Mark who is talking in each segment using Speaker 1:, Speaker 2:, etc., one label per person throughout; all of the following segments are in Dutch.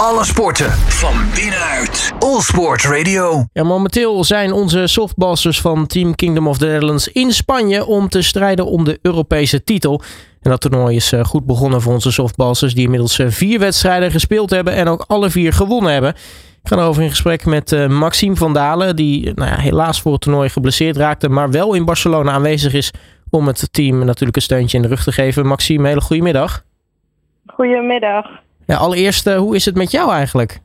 Speaker 1: Alle sporten van binnenuit. All Sport Radio.
Speaker 2: Ja, momenteel zijn onze softballers van Team Kingdom of the Netherlands in Spanje om te strijden om de Europese titel. En dat toernooi is eh, goed begonnen voor onze softballers die inmiddels eh, vier wedstrijden gespeeld hebben en ook alle vier gewonnen hebben. Ik ga over in gesprek met uh, Maxime van Dalen, die nou ja, helaas voor het toernooi geblesseerd raakte, maar wel in Barcelona aanwezig is om het team natuurlijk een steuntje in de rug te geven. Maxime, hele goede middag.
Speaker 3: Goedemiddag.
Speaker 2: Ja, allereerst, hoe is het met jou eigenlijk?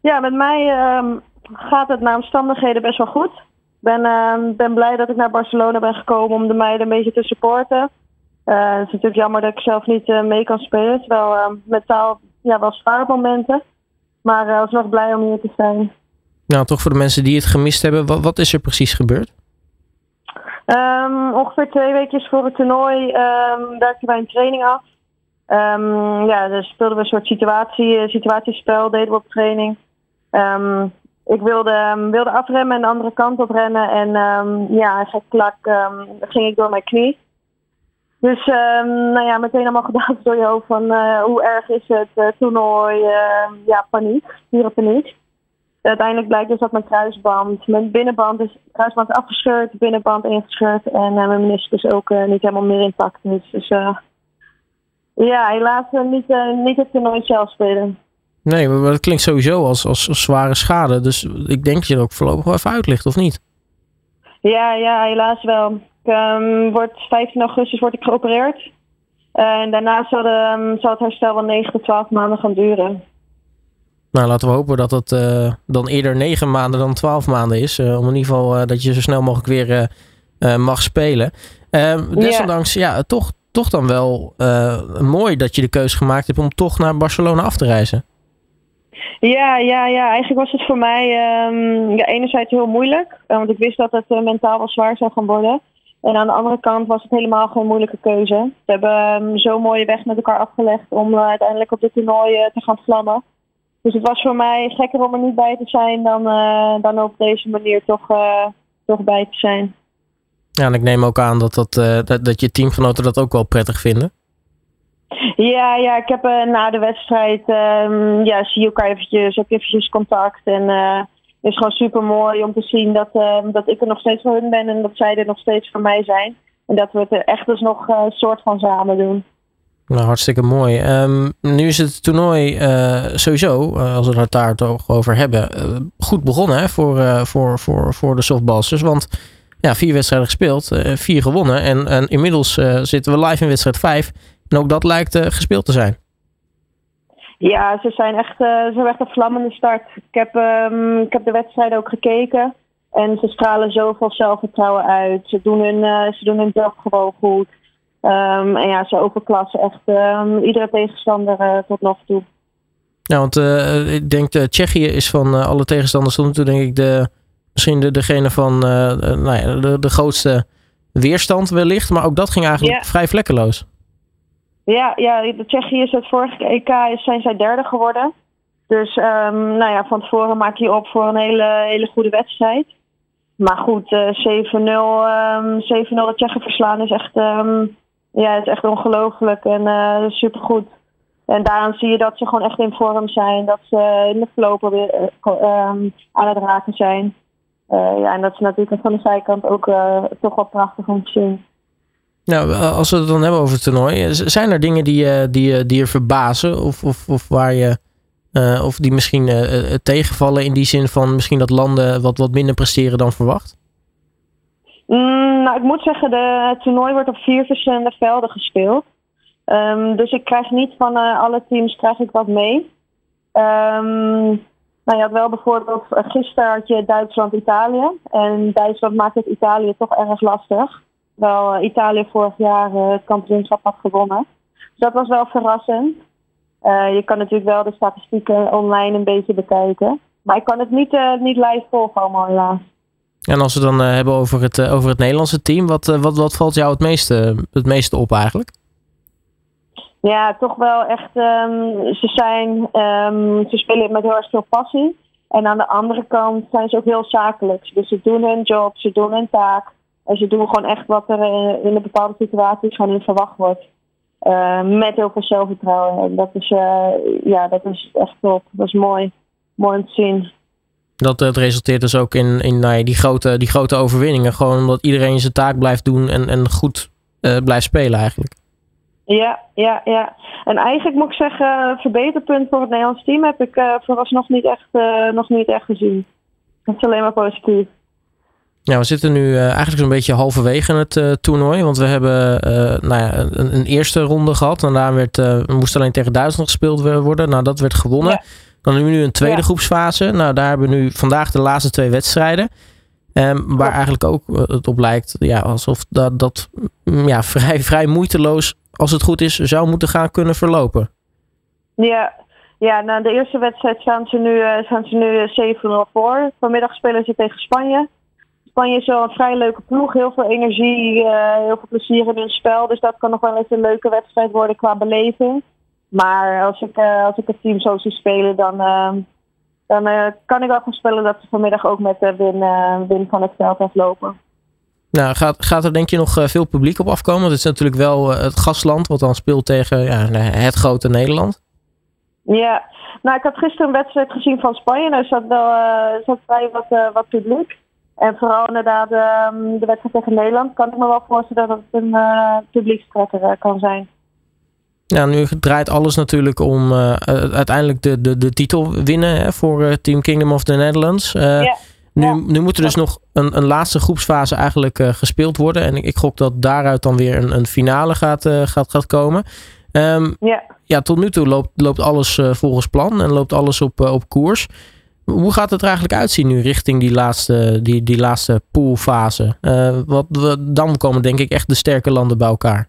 Speaker 3: Ja, met mij ehm, gaat het naar omstandigheden best wel goed. Ik ben, ehm, ben blij dat ik naar Barcelona ben gekomen om de meiden een beetje te supporten. Uh, het is natuurlijk jammer dat ik zelf niet uh, mee kan spelen. Wel uh, mentaal ja, wel zware momenten. Maar ik was nog blij om hier te zijn.
Speaker 2: Nou, toch voor de mensen die het gemist hebben, wat, wat is er precies gebeurd?
Speaker 3: Um, ongeveer twee weken voor het toernooi um, werkten wij een training af. Um, ja, dus speelden we een soort situatie, situatiespel, deden we op training. ik wilde, wilde afremmen en de andere kant op rennen. En ja, eigenlijk klak ging ik door mijn knie. Dus nou ja, meteen allemaal gedaan door je hoofd van uh, hoe erg is het uh, toernooi. Uh, ja, paniek, pure paniek. Uiteindelijk blijkt dus dat mijn kruisband, mijn binnenband is, kruisband is afgescheurd, binnenband ingescheurd en mijn meniscus ook niet helemaal meer intact. Dus ja, helaas niet, niet het toernooi zelf spelen.
Speaker 2: Nee, maar dat klinkt sowieso als, als, zware schade. Dus ik denk dat je er ook voorlopig wel even uitlicht, of niet?
Speaker 3: Ja, ja, helaas wel. Ik, um, word 15 augustus word ik geopereerd. en daarna zal, de, zal het herstel wel 9 tot 12 maanden gaan duren.
Speaker 2: Nou, laten we hopen dat het uh, dan eerder 9 maanden dan 12 maanden is. Uh, om in ieder geval dat je zo snel mogelijk weer mag spelen. desondanks, ja, ja toch, toch dan wel mooi dat je de keuze gemaakt hebt om toch naar Barcelona af te reizen.
Speaker 3: Ja, ja, ja. Eigenlijk was het voor mij um, ja, enerzijds heel moeilijk. want ik wist dat het mentaal wel zwaar zou gaan worden. En aan de andere kant was het helemaal geen moeilijke keuze. We hebben um, zo'n mooie weg met elkaar afgelegd om uiteindelijk op dit toernooi te gaan vlammen. Dus het was voor mij gekker om er niet bij te zijn dan, dan op deze manier toch, toch bij te zijn.
Speaker 2: Ja, en ik neem ook aan dat, dat, uh, dat, dat je teamgenoten dat ook wel prettig vinden.
Speaker 3: Ja, ja ik heb na de wedstrijd, um, ja, zie je elkaar eventjes, heb je eventjes contact. En het is gewoon super mooi om te zien dat, dat ik er nog steeds voor hun ben en dat zij er nog steeds voor mij zijn. En dat we het er echt dus nog een soort van samen doen.
Speaker 2: Nou, hartstikke mooi. Um, nu is het toernooi uh, sowieso, uh, als we het daar toch over hebben, uh, goed begonnen hè, voor, voor, voor, voor de softballers. Want ja, vier wedstrijden gespeeld, vier gewonnen. En, en inmiddels zitten we live in wedstrijd vijf. En ook dat lijkt gespeeld te zijn.
Speaker 3: Ja, ze zijn echt, ze hebben echt een vlammende start. Ik heb, um, ik heb de wedstrijden ook gekeken. En ze stralen zoveel zelfvertrouwen uit. Ze doen hun, ze doen hun job gewoon goed. Um, en ja, ze overklassen echt um, iedere tegenstander uh, tot nog toe.
Speaker 2: Ja, want uh, ik denk uh, Tsjechië is van alle tegenstanders tot nu toe denk ik de, misschien de, degene van nou ja, de, de grootste weerstand wellicht. Maar ook dat ging eigenlijk ja. vrij vlekkeloos.
Speaker 3: Ja, ja, de Tsjechië is het vorige EK zijn zij derde geworden. Dus um, nou ja, van tevoren maak je op voor een hele, hele goede wedstrijd. Maar goed, 7-0 um, 7-0 de Tsjechen verslaan is echt ja, het is echt ongelooflijk en uh, supergoed. En daaraan zie je dat ze gewoon echt in vorm zijn. Dat ze in de verlopen weer uh, aan het raken zijn. Uh, ja, en dat is natuurlijk van de zijkant ook toch wel prachtig om te zien.
Speaker 2: Nou, als we het dan hebben over het toernooi. Zijn er dingen die, die, die je verbazen? Of, of, of waar je... of die misschien tegenvallen in die zin van misschien dat landen wat, wat minder presteren dan verwacht?
Speaker 3: Mm, nou, ik moet zeggen, de, het toernooi wordt op vier verschillende velden gespeeld. Um, dus ik krijg niet van uh, alle teams krijg ik wat mee. Um, nou, je had wel bijvoorbeeld, uh, gisteren had je Duitsland-Italië. En Duitsland maakt het Italië toch erg lastig. Wel uh, Italië vorig jaar het kampioenschap had gewonnen. Dus dat was wel verrassend. je kan natuurlijk wel de statistieken online een beetje bekijken. Maar ik kan het niet, niet live volgen allemaal helaas.
Speaker 2: En als we dan hebben over het, over het Nederlandse team, wat, wat, wat valt jou het meeste, het meeste op eigenlijk?
Speaker 3: Ja, toch wel echt. Um, ze, zijn, um, ze spelen met heel erg veel passie. En aan de andere kant zijn ze ook heel zakelijk. Dus ze doen hun job, ze doen hun taak. En ze doen gewoon echt wat er in, in een bepaalde situatie van hun verwacht wordt. met heel veel zelfvertrouwen. En dat is, ja, dat is echt top. Dat is mooi. Mooi om te zien.
Speaker 2: Dat, dat resulteert dus ook in, in nou ja, die, grote, die grote overwinningen. Gewoon omdat iedereen zijn taak blijft doen en, en goed blijft spelen eigenlijk.
Speaker 3: Ja, ja, ja. En eigenlijk moet ik zeggen, verbeterpunt voor het Nederlands team heb ik uh, vooralsnog niet echt, uh, nog niet echt gezien. Dat is alleen maar positief.
Speaker 2: Ja, we zitten nu uh, eigenlijk zo'n beetje halverwege het toernooi. Want we hebben nou ja, een, een, eerste ronde gehad. En daar werd, moest alleen tegen Duitsland gespeeld worden. Nou, dat werd gewonnen. Ja. Dan hebben we nu een tweede groepsfase. Nou, daar hebben we nu vandaag de laatste twee wedstrijden. Um, waar eigenlijk ook het op lijkt ja, alsof dat, dat mm, ja, vrij, vrij moeiteloos als het goed is, zou moeten gaan kunnen verlopen.
Speaker 3: Ja, ja na de eerste wedstrijd staan ze nu, uh, staan ze nu 7-0 eh, voor. Vanmiddag spelen ze tegen Spanje. Spanje is wel een vrij leuke ploeg. Heel veel energie, uh, heel veel plezier in hun spel. Dus dat kan nog wel eens een leuke wedstrijd worden qua beleving. Maar als ik, uh, als ik het team zo zie spelen, dan, dan kan ik wel voorspellen dat ze vanmiddag ook met de win, win van het veld aflopen.
Speaker 2: Nou, gaat, gaat er denk je nog eh, veel publiek op afkomen? Want het is natuurlijk wel eh, het gastland wat dan speelt tegen ja, het grote Nederland.
Speaker 3: Ja, nou ik had gisteren een wedstrijd gezien van Spanje. Daar zat wel uh, zat vrij wat, wat publiek. En vooral inderdaad ehm, de wedstrijd tegen Nederland kan ik me wel voorstellen dat het een uh, publiekstrekker kan zijn.
Speaker 2: Ja, nu draait alles natuurlijk om uiteindelijk de, de, de titel winnen hè, voor Team Kingdom of the Netherlands. ja. Nu, nu moet er dus nog een, een laatste groepsfase eigenlijk uh, gespeeld worden. En ik, ik, gok dat daaruit dan weer een, een finale gaat, uh, gaat, gaat komen. Um, ja. ja, tot nu toe loopt, loopt alles uh, volgens plan en loopt alles op, op koers. Hoe gaat het er eigenlijk uitzien nu richting die laatste, die, die laatste poolfase? wat, dan komen denk ik echt de sterke landen bij elkaar.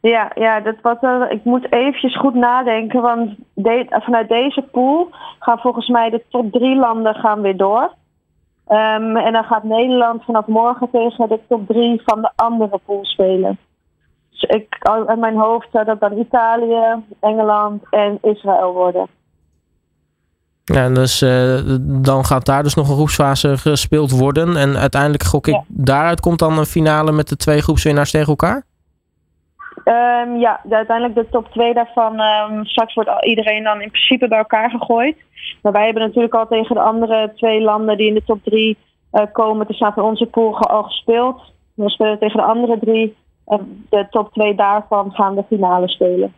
Speaker 3: Ja, ja dat wat, ik moet eventjes goed nadenken. Want de, vanuit deze pool gaan volgens mij de top drie landen gaan weer door. Um, en dan gaat Nederland vanaf morgen tegen de top drie van de andere pool spelen. Dus ik, uit mijn hoofd zou dat dan Italië, Engeland en Israël worden.
Speaker 2: Ja, dus uh, dan gaat daar dus nog een groepsfase gespeeld worden. En uiteindelijk gok ik, daaruit komt dan een finale met de twee groepswinnaars tegen elkaar?
Speaker 3: Um, ja, uiteindelijk de top 2 daarvan. Um, straks wordt iedereen dan in principe bij elkaar gegooid. Maar wij hebben natuurlijk al tegen de andere twee landen die in de top 3 uh, eh, komen te staan van onze pool al gespeeld. We spelen tegen de andere drie. En de top 2 daarvan gaan de finale spelen.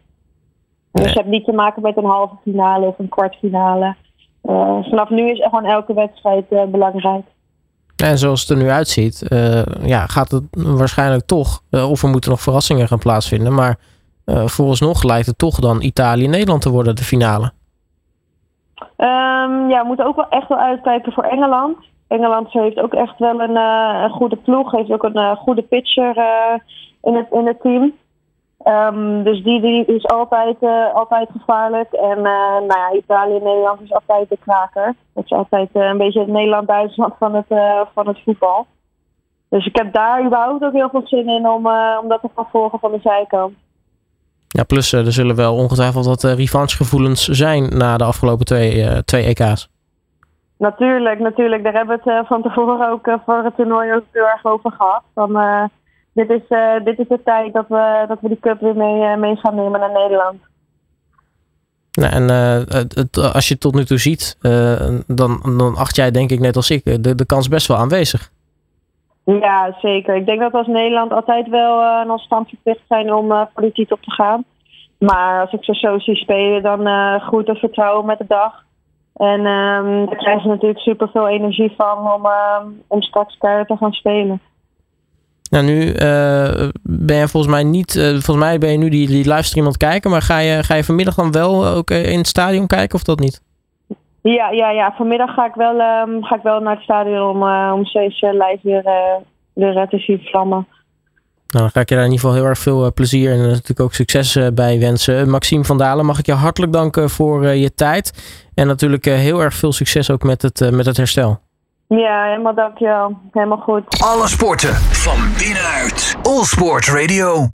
Speaker 3: Dus je hebt niet te maken met een halve finale of een kwartfinale. Uh, vanaf nu is gewoon elke wedstrijd uh, belangrijk.
Speaker 2: En zoals het er nu uitziet, uh, ja, gaat het waarschijnlijk toch, uh, of er moeten nog verrassingen gaan plaatsvinden. Maar uh, vooralsnog lijkt het toch dan Italië-Nederland te worden, de finale.
Speaker 3: Um, ja, we moeten ook wel echt wel uitkijken voor Engeland. Engeland heeft ook echt wel een, een goede ploeg, heeft ook een goede pitcher in, het, in het team. Um, dus die, die is altijd, uh, altijd gevaarlijk. En uh, nou ja, Italië en Nederland is altijd de kraker. Dat is altijd uh, een beetje het Nederland-Duitsland van, het van het voetbal. Dus ik heb daar überhaupt ook heel veel zin in om, om dat te gaan volgen van de zijkant.
Speaker 2: Ja, plus er zullen wel ongetwijfeld wat revanchegevoelens zijn na de afgelopen twee, twee EK's.
Speaker 3: Natuurlijk, natuurlijk. Daar hebben we het van tevoren ook voor het toernooi ook heel erg over gehad. Van, dit is, uh, dit is de tijd dat we, dat we die cup weer mee, uh, mee gaan nemen naar Nederland.
Speaker 2: Nou, en uh, het, als je het tot nu toe ziet, dan, dan acht jij denk ik net als ik de, de kans best wel aanwezig.
Speaker 3: Ja, zeker. Ik denk dat we als Nederland altijd wel een ons stand verplicht zijn om voor die titel te gaan. Maar als ik ze zo zie spelen, dan groeit het vertrouwen met de dag. En um, daar krijgen ze natuurlijk super veel energie van om, om straks keihard te gaan spelen.
Speaker 2: Nou, nu uh, ben je volgens mij niet. Uh, volgens mij ben je nu die, die livestream aan het kijken. Maar ga je, ga je vanmiddag dan wel ook in het stadion kijken of dat niet?
Speaker 3: Ja, ja, ja. vanmiddag ga ik wel, um, ga ik wel naar het stadion om, uh, om steeds live weer, weer te zien vlammen.
Speaker 2: Nou, dan ga ik je daar in ieder geval heel erg veel plezier en natuurlijk ook succes bij wensen. Maxime van Dalen, mag ik je hartelijk danken voor je tijd. En natuurlijk heel erg veel succes ook met het, met het herstel.
Speaker 3: Ja, helemaal dankjewel. Helemaal goed.
Speaker 1: Alle sporten van binnenuit. All Sport Radio.